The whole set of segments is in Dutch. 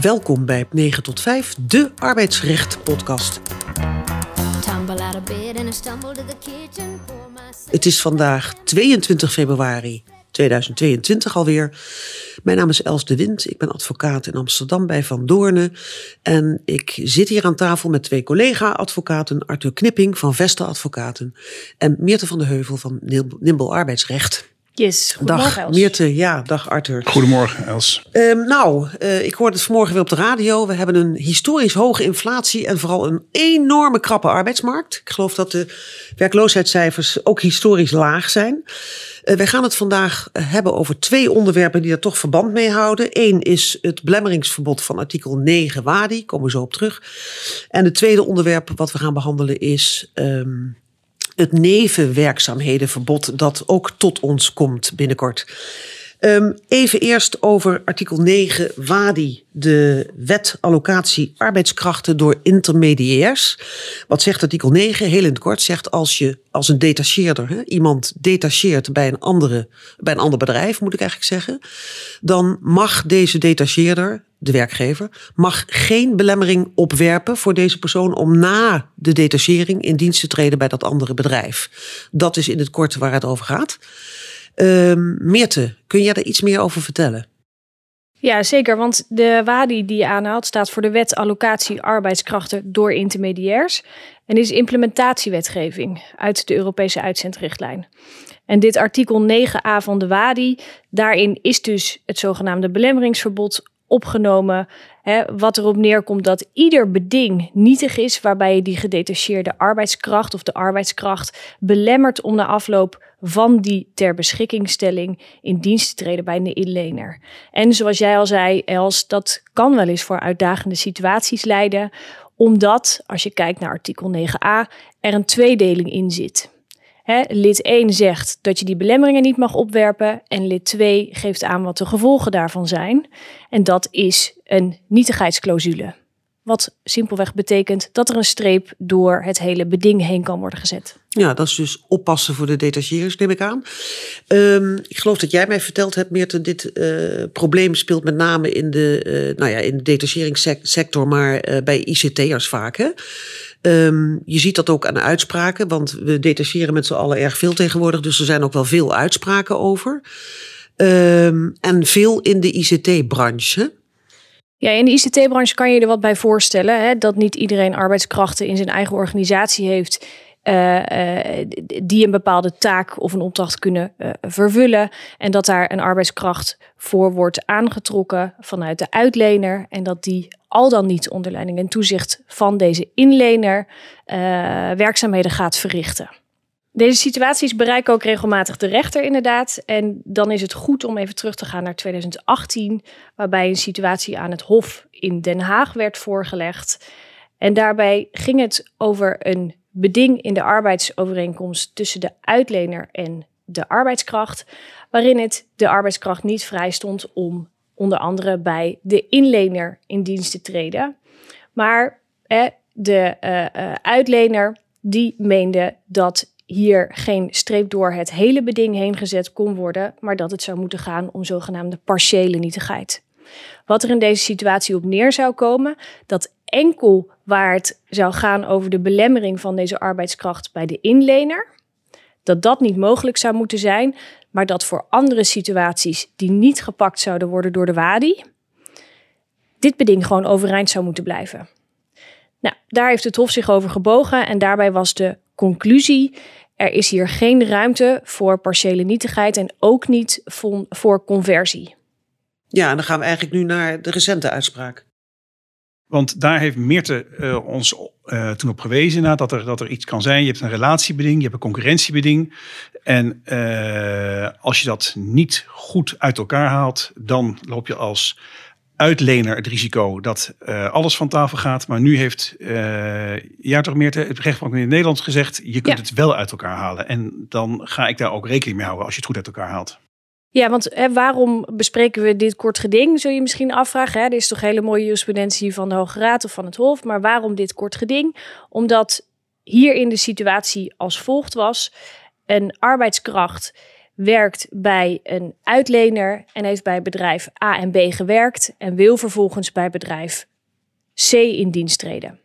Welkom bij 9 tot 5, de arbeidsrecht podcast. Het is vandaag 22 februari 2022 alweer. Mijn naam is Els de Wind. Ik ben advocaat in Amsterdam bij Van Doornen. En ik zit hier aan tafel met twee collega-advocaten. Arthur Knipping van Vesta Advocaten. En Meerte van de Heuvel van Nimble Arbeidsrecht. Yes, goedemorgen Dag Els. Meerte, ja, dag Arthur. Goedemorgen Els. Um, nou, uh, ik hoorde het vanmorgen weer op de radio. We hebben een historisch hoge inflatie en vooral een enorme krappe arbeidsmarkt. Ik geloof dat de werkloosheidscijfers ook historisch laag zijn. Uh, wij gaan het vandaag hebben over twee onderwerpen die daar toch verband mee houden. Eén is het belemmeringsverbod van artikel 9 WADI, komen we zo op terug. En het tweede onderwerp wat we gaan behandelen is um, het nevenwerkzaamhedenverbod dat ook tot ons komt binnenkort. Um, even eerst over artikel 9 WADI, de wet allocatie arbeidskrachten door intermediairs. Wat zegt artikel 9? Heel in het kort zegt als je als een detacheerder iemand detacheert bij een, andere, bij een ander bedrijf, moet ik eigenlijk zeggen, dan mag deze detacheerder, de werkgever, mag geen belemmering opwerpen voor deze persoon om na de detachering in dienst te treden bij dat andere bedrijf. Dat is in het kort waar het over gaat. Uh, Meerte, kun jij daar iets meer over vertellen? Ja, zeker. Want de WADI die je aanhaalt staat voor de wet allocatie arbeidskrachten door intermediairs. En is implementatiewetgeving uit de Europese uitzendrichtlijn. En dit artikel 9a van de WADI, daarin is dus het zogenaamde belemmeringsverbod opgenomen. Hè, wat erop neerkomt dat ieder beding nietig is waarbij je die gedetacheerde arbeidskracht of de arbeidskracht belemmert om na afloop van die ter beschikkingstelling in dienst te treden bij de inlener. En zoals jij al zei, Els, dat kan wel eens voor uitdagende situaties leiden, omdat, als je kijkt naar artikel 9a, er een tweedeling in zit. Lid 1 zegt dat je die belemmeringen niet mag opwerpen en lid 2 geeft aan wat de gevolgen daarvan zijn. En dat is een nietigheidsclausule. Wat simpelweg betekent dat er een streep door het hele beding heen kan worden gezet. Ja, dat is dus oppassen voor de detacheerders, neem ik aan. Um, ik geloof dat jij mij verteld hebt, Meerte, dit uh, probleem speelt met name in de, uh, nou ja, in de detacheringssector, maar uh, bij ICT'ers vaak. Hè? Um, je ziet dat ook aan uitspraken, want we detacheren met z'n allen erg veel tegenwoordig, dus er zijn ook wel veel uitspraken over. Um, en veel in de ICT-branche. Ja, in de ICT-branche kan je er wat bij voorstellen. Hè, dat niet iedereen arbeidskrachten in zijn eigen organisatie heeft. Uh, uh, die een bepaalde taak of een opdracht kunnen uh, vervullen. En dat daar een arbeidskracht voor wordt aangetrokken vanuit de uitlener. En dat die al dan niet onder leiding en toezicht van deze inlener werkzaamheden gaat verrichten. Deze situaties bereiken ook regelmatig de rechter inderdaad. En dan is het goed om even terug te gaan naar 2018, waarbij een situatie aan het Hof in Den Haag werd voorgelegd. En daarbij ging het over een beding in de arbeidsovereenkomst tussen de uitlener en de arbeidskracht, waarin het de arbeidskracht niet vrij stond om onder andere bij de inlener in dienst te treden. Maar eh, de uh, uh, uitlener die meende dat hier geen streep door het hele beding heen gezet kon worden, maar dat het zou moeten gaan om zogenaamde partiële nietigheid. Wat er in deze situatie op neer zou komen, dat enkel waar het zou gaan over de belemmering van deze arbeidskracht bij de inlener, dat dat niet mogelijk zou moeten zijn, maar dat voor andere situaties die niet gepakt zouden worden door de WADI, dit beding gewoon overeind zou moeten blijven. Nou, daar heeft het Hof zich over gebogen en daarbij was de conclusie: er is hier geen ruimte voor partiële nietigheid en ook niet voor conversie. Ja, en dan gaan we eigenlijk nu naar de recente uitspraak. Want daar heeft Meerte uh, ons uh, toen op gewezen na, dat, er, dat er iets kan zijn. Je hebt een relatiebeding, je hebt een concurrentiebeding. En uh, als je dat niet goed uit elkaar haalt, dan loop je als uitlener het risico dat uh, alles van tafel gaat. Maar nu heeft uh, ja toch Meerte, het rechtbank in Nederland gezegd... je kunt ja. het wel uit elkaar halen. En dan ga ik daar ook rekening mee houden als je het goed uit elkaar haalt. Ja, want hè, waarom bespreken we dit kort geding, zul je misschien afvragen. Hè? Er is toch hele mooie jurisprudentie van de Hoge Raad of van het Hof. Maar waarom dit kort geding? Omdat hier in de situatie als volgt was... een arbeidskracht werkt bij een uitlener en heeft bij bedrijf A en B gewerkt en wil vervolgens bij bedrijf C in dienst treden.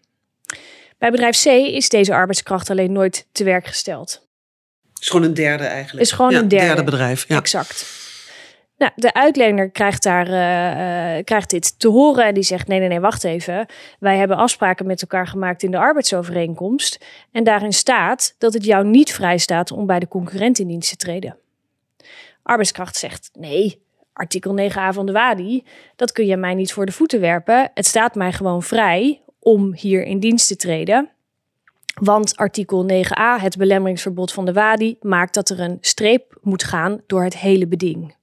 Bij bedrijf C is deze arbeidskracht alleen nooit te werk gesteld. Is gewoon een derde eigenlijk. Is gewoon Ja, een derde. bedrijf. Ja. Exact. Nou, de uitlener krijgt, daar, eh, eh, krijgt dit te horen en die zegt: nee, nee, nee, wacht even. Wij hebben afspraken met elkaar gemaakt in de arbeidsovereenkomst. En daarin staat dat het jou niet vrij staat om bij de concurrent in dienst te treden. Arbeidskracht zegt: nee, artikel 9a van de WADI, dat kun je mij niet voor de voeten werpen. Het staat mij gewoon vrij om hier in dienst te treden. Want artikel 9a, het belemmeringsverbod van de WADI, maakt dat er een streep moet gaan door het hele beding.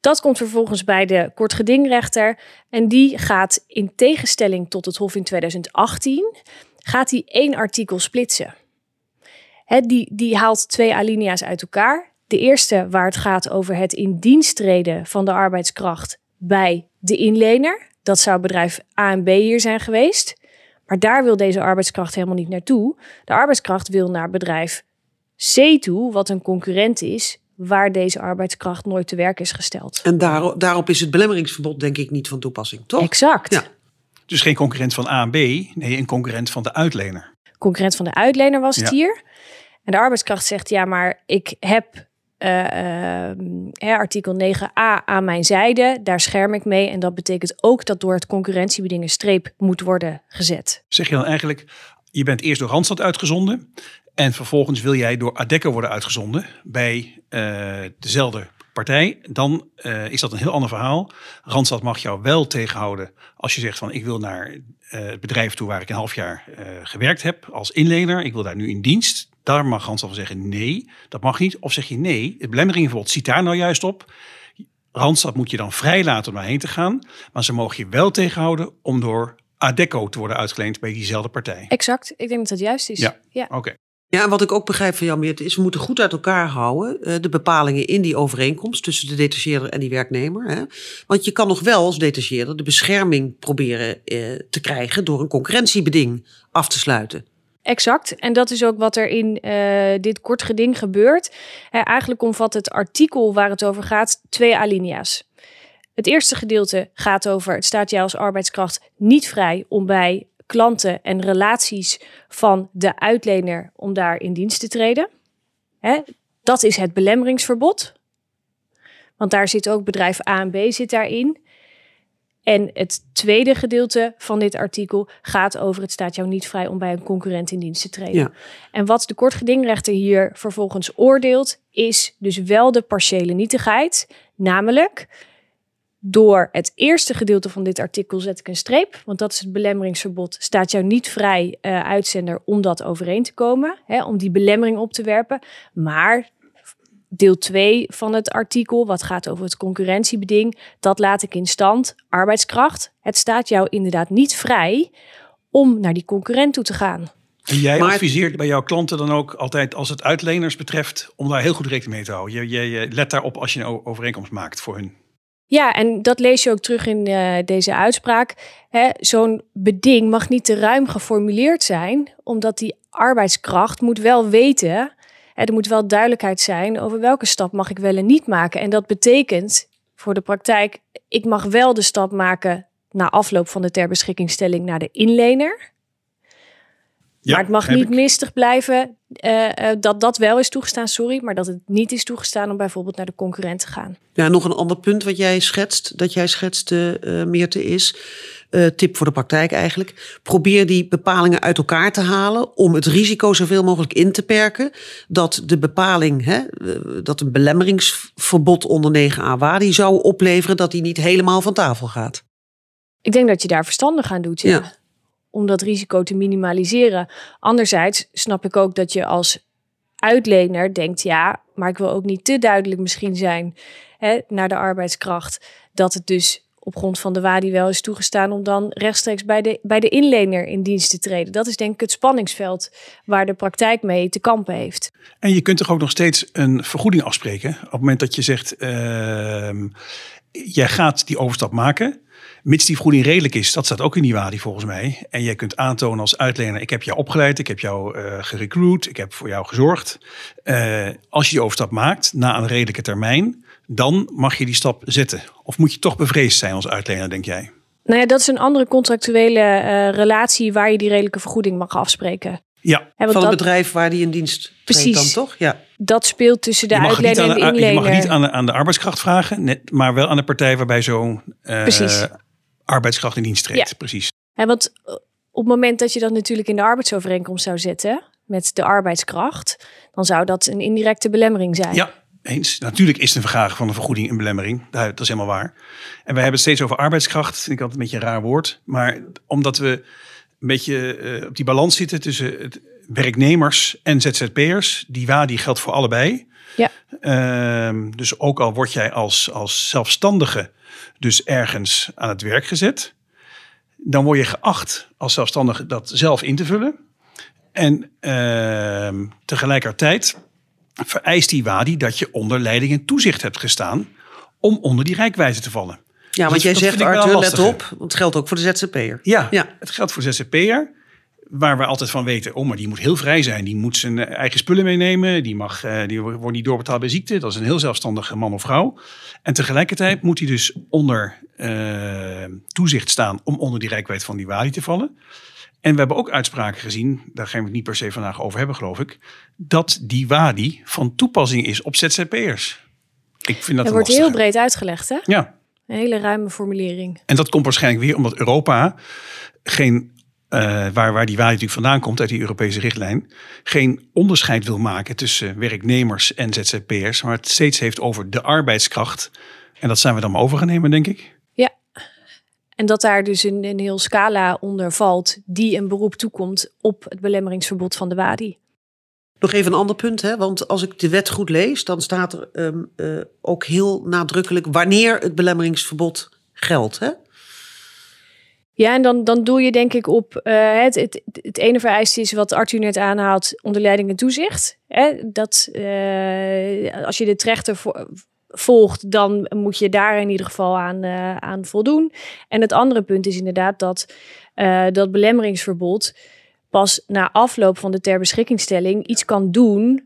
Dat komt vervolgens bij de kortgedingrechter en die gaat in tegenstelling tot het Hof in 2018, gaat die één artikel splitsen. Die, die haalt twee alinea's uit elkaar. De eerste waar het gaat over het in dienst treden van de arbeidskracht bij de inlener. Dat zou bedrijf A en B hier zijn geweest. Maar daar wil deze arbeidskracht helemaal niet naartoe. De arbeidskracht wil naar bedrijf C toe, wat een concurrent is, waar deze arbeidskracht nooit te werk is gesteld. En daarop, daarop is het belemmeringsverbod denk ik niet van toepassing, toch? Exact. Ja. Dus geen concurrent van A en B, nee, een concurrent van de uitlener. Concurrent van de uitlener was het Ja. hier. En de arbeidskracht zegt, ja, maar ik heb eh, eh, hè, artikel 9a aan mijn zijde. Daar scherm ik mee. En dat betekent ook dat door het concurrentiebeding een streep moet worden gezet. Zeg je dan eigenlijk, je bent eerst door Randstad uitgezonden en vervolgens wil jij door Adecco worden uitgezonden bij eh, dezelfde partij, dan eh, is dat een heel ander verhaal. Randstad mag jou wel tegenhouden als je zegt van ik wil naar het bedrijf toe waar ik een half jaar gewerkt heb als inlener, ik wil daar nu in dienst. Daar mag Randstad van zeggen nee, dat mag niet. Of zeg je nee, het belemmeringenverbod ziet daar nou juist op. Randstad moet je dan vrijlaten om daarheen te gaan, maar ze mogen je wel tegenhouden om door Adecco te worden uitgeleend bij diezelfde partij. Exact. Ik denk dat dat juist is. Ja. ja. Oké. Ja, en wat ik ook begrijp van jou, Meerte, is we moeten goed uit elkaar houden eh, de bepalingen in die overeenkomst tussen de detacheerder en die werknemer. Hè? Want je kan nog wel als detacheerder de bescherming proberen eh, te krijgen door een concurrentiebeding af te sluiten. Exact. En dat is ook wat er in eh, dit kort geding gebeurt. Eigenlijk omvat het artikel waar het over gaat twee alinea's. Het eerste gedeelte gaat over: het staat jou als arbeidskracht niet vrij om bij klanten en relaties van de uitlener om daar in dienst te treden. Dat is het belemmeringsverbod. Want daar zit ook bedrijf A en B zit daarin. En het tweede gedeelte van dit artikel gaat over: het staat jou niet vrij om bij een concurrent in dienst te treden. Ja. En wat de kortgedingrechter hier vervolgens oordeelt, is dus wel de partiële nietigheid. Namelijk, door het eerste gedeelte van dit artikel zet ik een streep, want dat is het belemmeringsverbod. Staat jou niet vrij, eh, uitzender, om dat overeen te komen, hè, om die belemmering op te werpen. Maar deel 2 van het artikel, wat gaat over het concurrentiebeding, dat laat ik in stand. Arbeidskracht, het staat jou inderdaad niet vrij om naar die concurrent toe te gaan. En jij Maar- adviseert bij jouw klanten dan ook altijd, als het uitleners betreft, om daar heel goed rekening mee te houden. Je, je, je let daarop als je een overeenkomst maakt voor hun. Ja, en dat lees je ook terug in eh, deze uitspraak. Hè, Zo'n beding mag niet te ruim geformuleerd zijn, omdat die arbeidskracht moet wel weten. Er moet wel duidelijkheid zijn over welke stap mag ik wel en niet maken. En dat betekent voor de praktijk, ik mag wel de stap maken na afloop van de ter beschikkingstelling naar de inlener. Ja, maar het mag niet ik. mistig blijven eh, eh, dat dat wel is toegestaan, sorry, maar dat het niet is toegestaan om bijvoorbeeld naar de concurrent te gaan. Ja, nog een ander punt wat jij schetst, dat jij schetst, eh eh, Meerte, is eh, tip voor de praktijk eigenlijk. Probeer die bepalingen uit elkaar te halen om het risico zoveel mogelijk in te perken dat de bepaling, hè, eh, dat een belemmeringsverbod onder 9a WADI zou opleveren, dat die niet helemaal van tafel gaat. Ik denk dat je daar verstandig aan doet, ja. Ja. Om dat risico te minimaliseren. Anderzijds snap ik ook dat je als uitlener denkt, ja, maar ik wil ook niet te duidelijk misschien zijn hè, naar de arbeidskracht. Dat het dus op grond van de WADI wel is toegestaan om dan rechtstreeks bij de, bij de inlener in dienst te treden. Dat is denk ik het spanningsveld waar de praktijk mee te kampen heeft. En je kunt toch ook nog steeds een vergoeding afspreken. Op het moment dat je zegt, ehm, jij gaat die overstap maken. Mits die vergoeding redelijk is, dat staat ook in die WADI volgens mij. En jij kunt aantonen als uitlener, ik heb jou opgeleid, ik heb jou uh, ik heb voor jou gezorgd. Uh, als je die overstap maakt na een redelijke termijn, dan mag je die stap zetten. Of moet je toch bevreesd zijn als uitlener, denk jij? Nou ja, dat is een andere contractuele uh, relatie waar je die redelijke vergoeding mag afspreken. Ja, van het bedrijf waar die in dienst precies, dan toch? Ja. Dat speelt tussen de uitlener en de inlener. Je mag niet aan de, aan de arbeidskracht vragen, net, maar wel aan de partij waarbij zo'n uh, arbeidskracht in dienst treedt. Ja. Precies. Ja, want op het moment dat je dat natuurlijk in de arbeidsovereenkomst zou zetten met de arbeidskracht, dan zou dat een indirecte belemmering zijn. Ja, eens. Natuurlijk is de vergaren van een vergoeding een belemmering. Dat is helemaal waar. En wij hebben het steeds over arbeidskracht. Vind ik altijd een beetje een raar woord. Maar omdat we een beetje uh, op die balans zitten tussen het werknemers en ZZP'ers. Die WADI geldt voor allebei. Ja. Uh, dus ook al word jij als, als zelfstandige dus ergens aan het werk gezet. Dan word je geacht als zelfstandige dat zelf in te vullen. En uh, tegelijkertijd vereist die WADI dat je onder leiding en toezicht hebt gestaan om onder die rijkwijze te vallen. Ja, want Dus jij dat zegt, Arthur, let op, want het geldt ook voor de ZZP'er. Ja, Ja. het geldt voor ZZP'er. Waar we altijd van weten, oh, maar die moet heel vrij zijn. Die moet zijn eh, eigen spullen meenemen. Die, mag, eh, die wordt niet doorbetaald bij ziekte. Dat is een heel zelfstandige man of vrouw. En tegelijkertijd moet hij dus onder eh, toezicht staan om onder die rijkwijd van die WADI te vallen. En we hebben ook uitspraken gezien, daar gaan we het niet per se vandaag over hebben, geloof ik, dat die WADI van toepassing is op ZZP'ers. Ik vind dat een wordt heel breed uitgelegd, hè? Ja, Een hele ruime formulering. en dat komt waarschijnlijk weer omdat Europa geen, eh, waar, waar die waarde natuurlijk vandaan komt uit die Europese richtlijn, geen onderscheid wil maken tussen werknemers en ZZP'ers, maar het steeds heeft over de arbeidskracht. En dat zijn we dan maar over gaan nemen, denk ik. En dat daar dus een, een heel scala onder valt die een beroep toekomt op het belemmeringsverbod van de WADI. Nog even een ander punt, hè? want als ik de wet goed lees, dan staat er ehm, eh, ook heel nadrukkelijk wanneer het belemmeringsverbod geldt. Hè? Ja, en dan, dan doe je denk ik op eh, het, het, het ene vereiste is wat Arthur net aanhaalt, onder leiding en toezicht. Hè? Dat eh, als je de trechter vo- volgt, dan moet je daar in ieder geval aan, eh, aan voldoen. En het andere punt is inderdaad dat eh, dat belemmeringsverbod pas na afloop van de ter beschikkingstelling iets kan doen,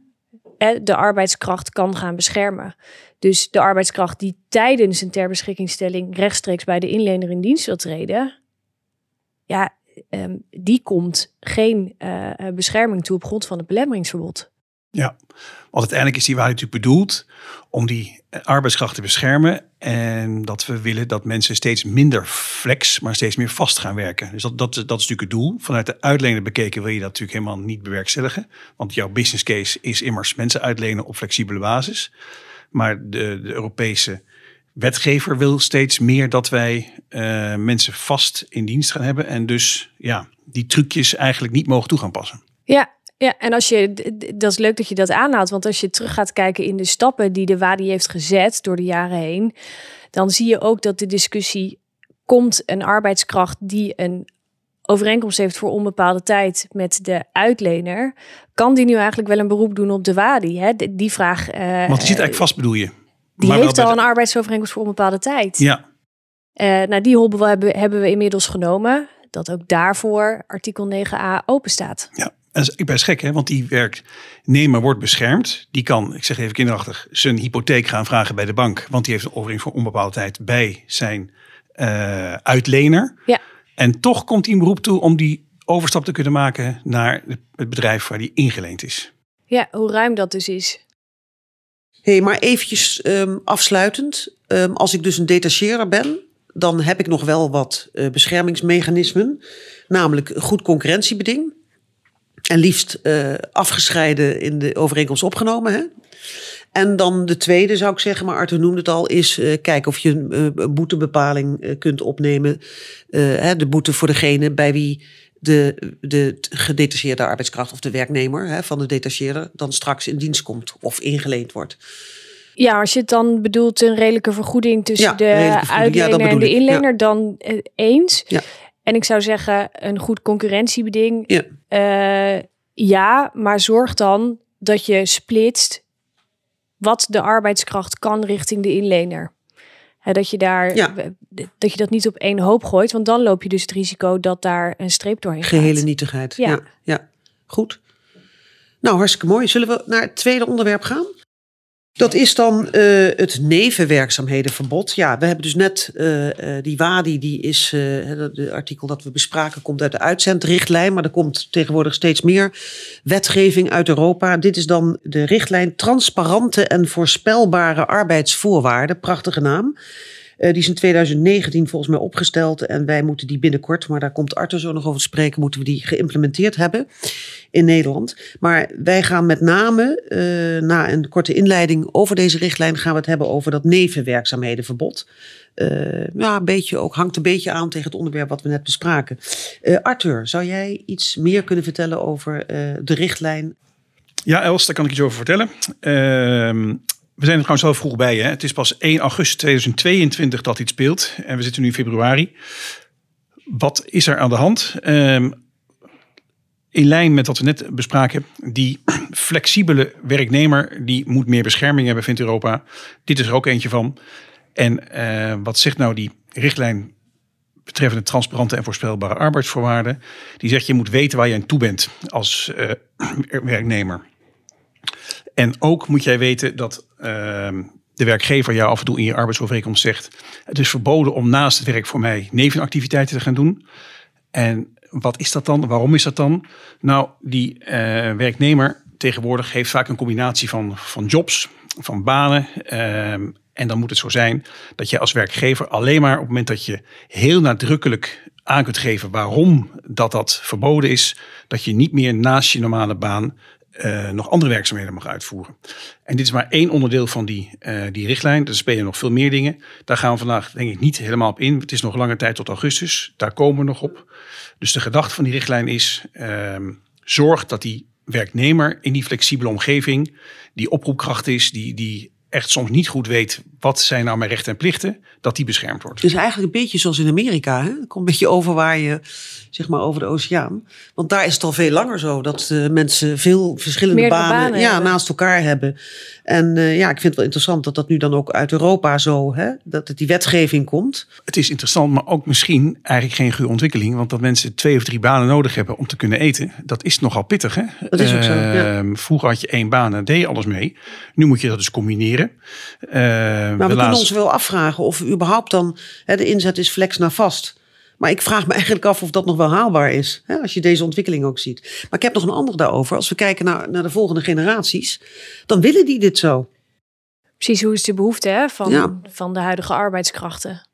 hè, de arbeidskracht kan gaan beschermen. Dus de arbeidskracht die tijdens een ter beschikkingstelling rechtstreeks bij de inlener in dienst wil treden, ja, ehm, die komt geen eh, bescherming toe op grond van het belemmeringsverbod. Ja, want uiteindelijk is die waarde natuurlijk bedoeld om die eh, arbeidskracht te beschermen. En dat we willen dat mensen steeds minder flex, maar steeds meer vast gaan werken. Dus dat, dat, dat is natuurlijk het doel. Vanuit de uitlener bekeken wil je dat natuurlijk helemaal niet bewerkstelligen. Want jouw business case is immers mensen uitlenen op flexibele basis. Maar de, de Europese wetgever wil steeds meer dat wij eh, mensen vast in dienst gaan hebben. En dus ja, die trucjes eigenlijk niet mogen toe gaan passen. Ja, ja, en als je, dat is leuk dat je dat aanhaalt, want als je terug gaat kijken in de stappen die de WADI heeft gezet door de jaren heen, dan zie je ook dat de discussie komt een arbeidskracht die een overeenkomst heeft voor onbepaalde tijd met de uitlener, kan die nu eigenlijk wel een beroep doen op de WADI? Hè? Die vraag. eh, Want die zit eigenlijk vast, bedoel je? die Maar heeft al de- een arbeidsovereenkomst voor onbepaalde tijd. Ja, Eh, nou, die hobbel hebben, hebben we inmiddels genomen. Dat ook daarvoor artikel 9a open staat. Ja, ik ben schek, hè? want die werknemer wordt beschermd. Die kan, ik zeg even kinderachtig, zijn hypotheek gaan vragen bij de bank. Want die heeft een overeenkomst voor onbepaalde tijd bij zijn eh, uitlener. Ja. En toch komt hij een beroep toe om die overstap te kunnen maken naar het bedrijf waar die ingeleend is. Ja, hoe ruim dat dus is. hey, maar eventjes ehm, afsluitend. Ehm, als ik dus een detacheerder ben, dan heb ik nog wel wat eh, beschermingsmechanismen. Namelijk goed concurrentiebeding. En liefst eh, afgescheiden in de overeenkomst opgenomen. Hè? En dan de tweede zou ik zeggen, maar Arthur noemde het al, is eh, kijken of je een, eh, boetebepaling kunt opnemen. Hè, de boete voor degene bij wie de, de gedetacheerde arbeidskracht of de werknemer hè, van de detacheerder dan straks in dienst komt of ingeleend wordt. Ja, als je het dan bedoelt een redelijke vergoeding tussen Ja, de vergoeding. Ja, uitlener en de ja. inlener, dan eens. En ik zou zeggen, een goed concurrentiebeding. Ja. eh, ja, maar zorg dan dat je splitst wat de arbeidskracht kan richting de inlener. dat, je daar, Ja. dat je dat niet op één hoop gooit. Want dan loop je dus het risico dat daar een streep doorheen gaat. Gehele nietigheid. Ja. Ja. ja, goed. Nou, hartstikke mooi. Zullen we naar het tweede onderwerp gaan? Dat is dan eh, het nevenwerkzaamhedenverbod. Ja, we hebben dus net eh, eh, die WADI, die is, het artikel dat we bespraken, komt uit de uitzendrichtlijn. Maar er komt tegenwoordig steeds meer wetgeving uit Europa. Dit is dan de richtlijn Transparante en Voorspelbare Arbeidsvoorwaarden. Prachtige naam. Eh, die is in 2019 volgens mij opgesteld en wij moeten die binnenkort, maar daar komt Arthur zo nog over te spreken, moeten we die geïmplementeerd hebben in Nederland. Maar wij gaan met name, eh, na een korte inleiding over deze richtlijn, gaan we het hebben over dat nevenwerkzaamhedenverbod. Eh, ja, een beetje ook, hangt een beetje aan tegen het onderwerp wat we net bespraken. Arthur, zou jij iets meer kunnen vertellen over de richtlijn? Ja, Els, daar kan ik iets over vertellen. We zijn er trouwens wel vroeg bij. Hè? Het is pas 1 augustus 2022 dat dit speelt. En we zitten nu in februari. Wat is er aan de hand? Ehm, in lijn met wat we net bespraken, die flexibele werknemer die moet meer bescherming hebben, vindt Europa. Dit is er ook eentje van. En eh, wat zegt nou die richtlijn betreffende transparante en voorspelbare arbeidsvoorwaarden? Die zegt je moet weten waar je aan toe bent als eh, werknemer. En ook moet jij weten dat ehm, de werkgever jou af en toe in je arbeidsovereenkomst zegt: het is verboden om naast het werk voor mij nevenactiviteiten te gaan doen. En wat is dat dan? Waarom is dat dan? Nou, die eh, werknemer tegenwoordig heeft vaak een combinatie van, van jobs, van banen. ehm, en dan moet het zo zijn dat je als werkgever alleen maar op het moment dat je heel nadrukkelijk aan kunt geven waarom dat dat verboden is, dat je niet meer naast je normale baan eh, nog andere werkzaamheden mag uitvoeren. En dit is maar één onderdeel van die, eh, die richtlijn. Er spelen nog veel meer dingen. Daar gaan we vandaag denk ik niet helemaal op in. Het is nog lange tijd tot augustus. Daar komen we nog op. Dus de gedachte van die richtlijn is: ehm, zorg dat die werknemer in die flexibele omgeving, die oproepkracht is, die, die echt soms niet goed weet wat zijn nou mijn rechten en plichten, dat die beschermd wordt. Het is eigenlijk een beetje zoals in Amerika. Hè? Het komt een beetje over waar je, zeg maar, over de oceaan. Want daar is het al veel langer zo dat eh, mensen veel verschillende Meerdere banen, banen ja, naast elkaar hebben. En eh, ja, ik vind het wel interessant dat dat nu dan ook uit Europa zo, hè, dat het die wetgeving komt. Het is interessant, maar ook misschien eigenlijk geen goede ontwikkeling. Want dat mensen twee of drie banen nodig hebben om te kunnen eten, dat is nogal pittig. Hè? Dat is ook zo, ja. Ehm, Vroeger had je één baan en deed je alles mee. Nu moet je dat dus combineren. Ehm, Maar we kunnen ons wel afvragen of überhaupt dan, hè, de inzet is flex naar vast. Maar ik vraag me eigenlijk af of dat nog wel haalbaar is. Hè, als je deze ontwikkeling ook ziet. Maar ik heb nog een ander daarover. Als we kijken naar, naar de volgende generaties. Dan willen die dit zo. Precies, hoe is de behoefte hè, van, Ja. van de huidige arbeidskrachten?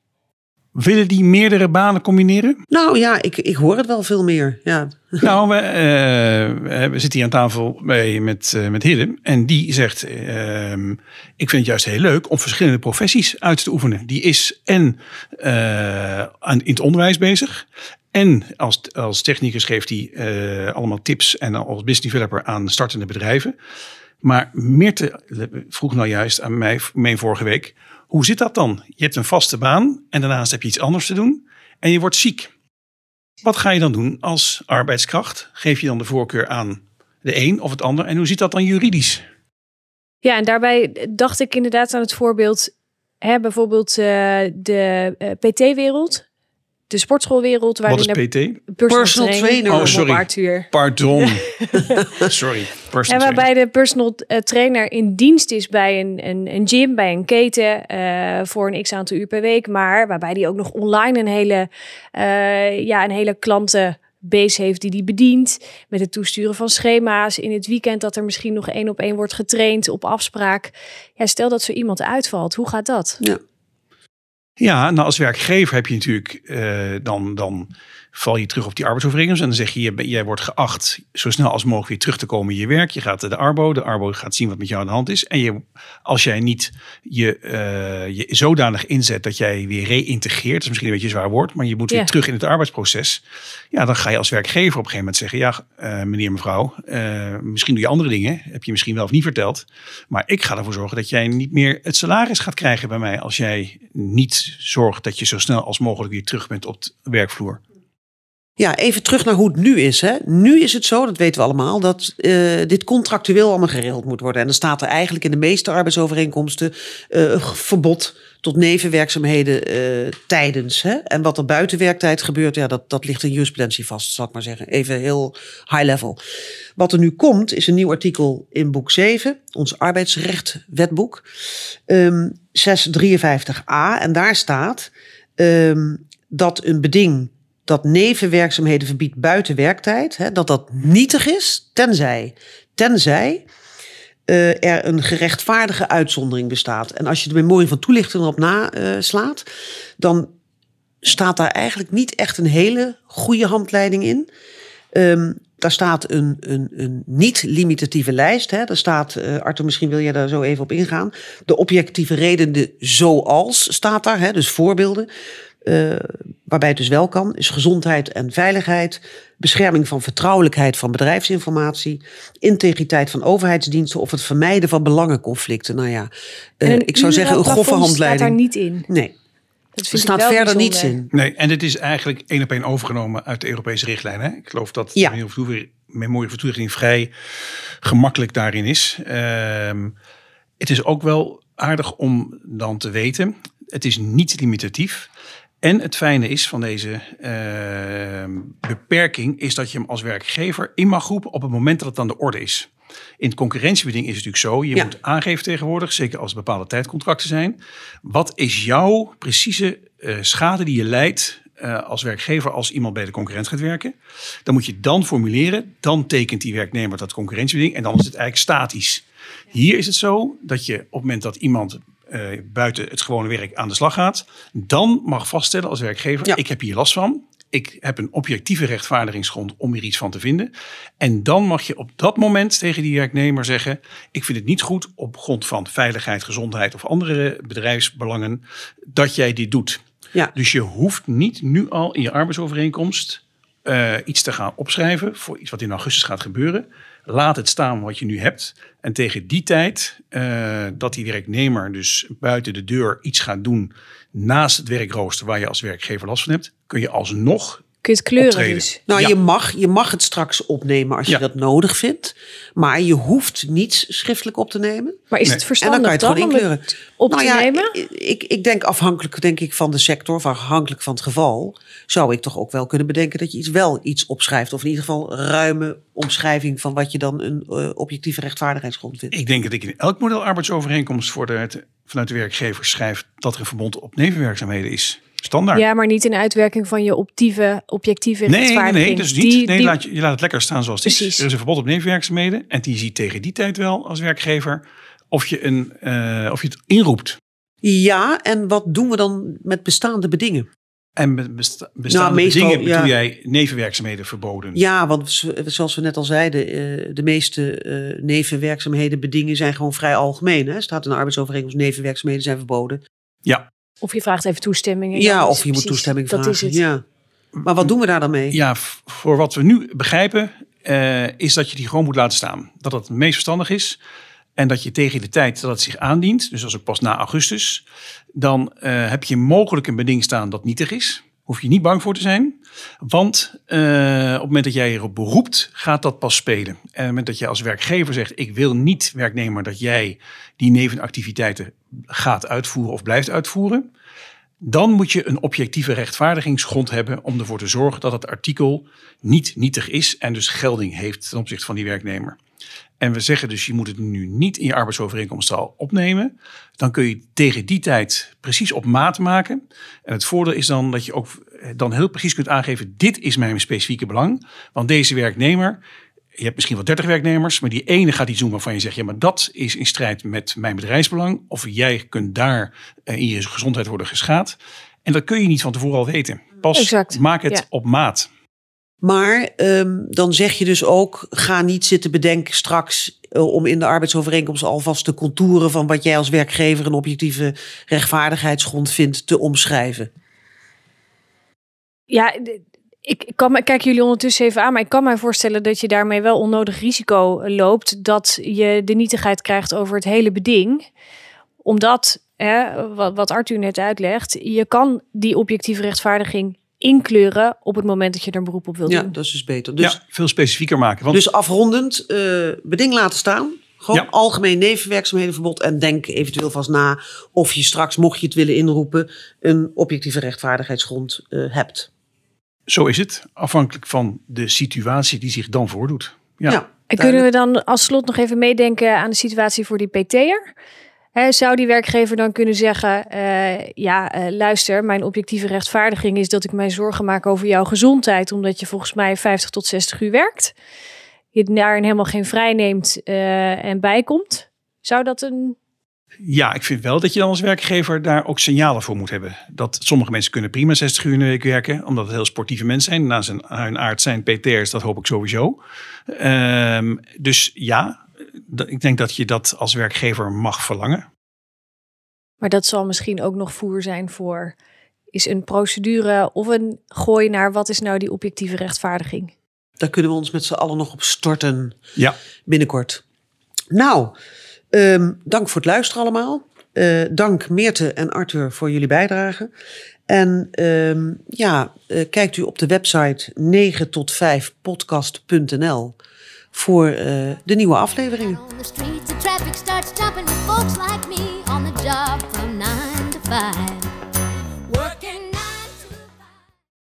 Willen die meerdere banen combineren? Nou ja, ik, ik hoor het wel veel meer. Ja. Nou, we, eh, we zitten hier aan tafel bij, met, eh, met Hidde. En die zegt, ehm, ik vind het juist heel leuk om verschillende professies uit te oefenen. Die is en eh, aan, in het onderwijs bezig. En als, als technicus geeft hij allemaal tips en als business developer aan startende bedrijven. Maar Meerte vroeg nou juist aan mij, mij vorige week, hoe zit dat dan? Je hebt een vaste baan en daarnaast heb je iets anders te doen en je wordt ziek. Wat ga je dan doen als arbeidskracht? Geef je dan de voorkeur aan de een of het ander? En hoe zit dat dan juridisch? Ja, en daarbij dacht ik inderdaad aan het voorbeeld, hè, bijvoorbeeld eh, de eh, PT-wereld, de sportschoolwereld, Wat waarin is er PT? Personal trainer. Oh, Kom op, sorry. Arthur. Pardon. Sorry. En Personal waarbij de personal eh, trainer in dienst is bij een, een, een gym, bij een keten, eh, voor een x aantal uur per week. Maar waarbij die ook nog online een hele, eh, ja, een hele klantenbase heeft die die bedient. Met het toesturen van schema's. In het weekend dat er misschien nog één op één wordt getraind op afspraak. Ja, stel dat zo iemand uitvalt. Hoe gaat dat? Ja. Ja, nou als werkgever heb je natuurlijk, eh, dan, dan val je terug op die arbeidsovereenkomst. En dan zeg je, jij, wordt geacht zo snel als mogelijk weer terug te komen in je werk. Je gaat de Arbo, de Arbo gaat zien wat met jou aan de hand is. En je, als jij niet je, eh, je zodanig inzet dat jij weer reïntegreert, dat is misschien een beetje een zwaar woord, maar je moet Ja. weer terug in het arbeidsproces. Ja, dan ga je als werkgever op een gegeven moment zeggen, ja eh, meneer, mevrouw, eh, misschien doe je andere dingen, heb je misschien wel of niet verteld. Maar ik ga ervoor zorgen dat jij niet meer het salaris gaat krijgen bij mij als jij niet zorgt dat je zo snel als mogelijk weer terug bent op de werkvloer. Ja, even terug naar hoe het nu is. Hè. Nu is het zo, dat weten we allemaal, dat uh, dit contractueel allemaal geregeld moet worden. En dan staat er eigenlijk in de meeste arbeidsovereenkomsten uh, verbod tot nevenwerkzaamheden uh, tijdens. Hè. En wat er buiten werktijd gebeurt, ja, dat, dat ligt in jurisprudentie vast, zal ik maar zeggen. Even heel high level. Wat er nu komt, is een nieuw artikel in boek 7, ons arbeidsrechtwetboek, um, 653a. En daar staat um, dat een beding dat nevenwerkzaamheden verbiedt buiten werktijd, hè, dat dat nietig is, tenzij, tenzij uh, er een gerechtvaardige uitzondering bestaat. En als je de memorie van toelichting erop naslaat, uh, dan staat daar eigenlijk niet echt een hele goede handleiding in. Um, daar staat een, een, een niet-limitatieve lijst. Hè. Daar staat, uh, Arthur, misschien wil jij daar zo even op ingaan. De objectieve redenen zoals staat daar, hè, dus voorbeelden. Uh, waarbij het dus wel kan, is gezondheid en veiligheid, bescherming van vertrouwelijkheid van bedrijfsinformatie, integriteit van overheidsdiensten of het vermijden van belangenconflicten. Nou ja, uh, ik zou zeggen een grove handleiding. staat daar niet in. Nee. Er staat verder niets in. Nee, en dit is eigenlijk één op één overgenomen uit de Europese richtlijn. Hè? Ik geloof dat ja. de memorie van toelichting vrij gemakkelijk daarin is. Uh, het is ook wel aardig om dan te weten, het is niet limitatief. En het fijne is van deze uh, beperking is dat je hem als werkgever in mag roepen op het moment dat het aan de orde is. In het concurrentiebeding is het natuurlijk zo, je ja. moet aangeven tegenwoordig, zeker als bepaalde tijdcontracten zijn, wat is jouw precieze uh, schade die je leidt uh, als werkgever als iemand bij de concurrent gaat werken. Dan moet je dan formuleren, dan tekent die werknemer dat concurrentiebeding en dan is het eigenlijk statisch. Hier is het zo dat je op het moment dat iemand uh, buiten het gewone werk aan de slag gaat, dan mag vaststellen als werkgever: ja. ik heb hier last van. Ik heb een objectieve rechtvaardigingsgrond om hier iets van te vinden. En dan mag je op dat moment tegen die werknemer zeggen: Ik vind het niet goed op grond van veiligheid, gezondheid of andere bedrijfsbelangen dat jij dit doet. Ja. Dus je hoeft niet nu al in je arbeidsovereenkomst uh, iets te gaan opschrijven voor iets wat in augustus gaat gebeuren. Laat het staan wat je nu hebt. En tegen die tijd uh, dat die werknemer dus buiten de deur iets gaat doen naast het werkrooster waar je als werkgever last van hebt, kun je alsnog Kun je het kleuren dus? Nou, ja. je, mag, je mag het straks opnemen als je ja. dat nodig vindt. Maar je hoeft niets schriftelijk op te nemen. Maar is het verstandig en dan kan je het gewoon inkleuren. op nou te ja, nemen? Ik, ik denk afhankelijk denk ik, van de sector, of afhankelijk van het geval... zou ik toch ook wel kunnen bedenken dat je iets wel iets opschrijft. Of in ieder geval ruime omschrijving van wat je dan een uh, objectieve rechtvaardigheidsgrond vindt. Ik denk dat ik in elk model arbeidsovereenkomst voor de, vanuit de werkgever schrijf... dat er een verbod op nevenwerkzaamheden is. Standaard. Ja, maar niet in uitwerking van je optieve, objectieve nee, rechtvaardiging. Nee, nee, dus niet. Die, nee, die... Laat je, je laat het lekker staan zoals het Precies. is. Er is een verbod op nevenwerkzaamheden. En die ziet tegen die tijd wel als werkgever of je, een, uh, of je het inroept. Ja, en wat doen we dan met bestaande bedingen? En besta bestaande nou, meestal, bedingen bedoel ja. jij nevenwerkzaamheden verboden? Ja, want zoals we net al zeiden, de meeste uh, nevenwerkzaamheden bedingen zijn gewoon vrij algemeen. Hè? Staat in de arbeidsovereenkomst, nevenwerkzaamheden zijn verboden. Ja, of je vraagt even toestemming. Ja, of je moet toestemming vragen. Dat is het. Ja. Maar wat doen we daar dan mee? Ja, voor wat we nu begrijpen, uh, is dat je die gewoon moet laten staan. Dat het het meest verstandig is. En dat je tegen de tijd dat het zich aandient, dus als ook pas na augustus, dan uh, heb je mogelijk een beding staan dat nietig is. Hoef je niet bang voor te zijn. Want uh, op het moment dat jij erop beroept, gaat dat pas spelen. En op het moment dat je als werkgever zegt: Ik wil niet, werknemer, dat jij die nevenactiviteiten gaat uitvoeren of blijft uitvoeren. Dan moet je een objectieve rechtvaardigingsgrond hebben om ervoor te zorgen dat het artikel niet nietig is en dus gelding heeft ten opzichte van die werknemer. En we zeggen dus, je moet het nu niet in je arbeidsovereenkomst al opnemen. Dan kun je tegen die tijd precies op maat maken. En het voordeel is dan dat je ook dan heel precies kunt aangeven, dit is mijn specifieke belang. Want deze werknemer, je hebt misschien wel 30 werknemers, maar die ene gaat iets doen waarvan je zegt, ja, maar dat is in strijd met mijn bedrijfsbelang. Of jij kunt daar in je gezondheid worden geschaad. En dat kun je niet van tevoren al weten. Pas exact. maak het ja. op maat. Maar um, dan zeg je dus ook, ga niet zitten bedenken straks uh, om in de arbeidsovereenkomst alvast de contouren van wat jij als werkgever een objectieve rechtvaardigheidsgrond vindt te omschrijven. Ja, ik kan, kijk jullie ondertussen even aan, maar ik kan mij voorstellen dat je daarmee wel onnodig risico loopt dat je de nietigheid krijgt over het hele beding. Omdat, hè, wat, wat Arthur net uitlegt, je kan die objectieve rechtvaardiging inkleuren op het moment dat je er een beroep op wilt Ja, doen. dat is dus beter. Dus, ja, veel specifieker maken. Want dus afrondend, eh, beding laten staan. Gewoon Ja. algemeen nevenwerkzaamhedenverbod. En denk eventueel vast na of je straks, mocht je het willen inroepen, een objectieve rechtvaardigheidsgrond eh, hebt. zo is het. Afhankelijk van de situatie die zich dan voordoet. Ja. Ja, En kunnen we dan als slot nog even meedenken aan de situatie voor die PT'er? Zou die werkgever dan kunnen zeggen: eh, Ja, eh, luister, mijn objectieve rechtvaardiging is dat ik mij zorgen maak over jouw gezondheid, omdat je volgens mij 50 tot 60 uur werkt. Je daarin helemaal geen vrij neemt eh, en bijkomt. Zou dat een. Ja, ik vind wel dat je dan als werkgever daar ook signalen voor moet hebben. Dat sommige mensen kunnen prima 60 uur in de week werken, omdat het heel sportieve mensen zijn. Na zijn, hun aard zijn PT'ers, dat hoop ik sowieso. Ehm, dus ja, ik denk dat je dat als werkgever mag verlangen. Maar dat zal misschien ook nog voer zijn voor. Is een procedure of een gooi naar wat is nou die objectieve rechtvaardiging? daar kunnen we ons met z'n allen nog op storten Ja, binnenkort. Nou, ehm, dank voor het luisteren allemaal. Eh, dank Meerte en Arthur voor jullie bijdrage. En ehm, ja, eh, kijkt u op de website 9 tot 5 podcast.nl voor eh, de nieuwe the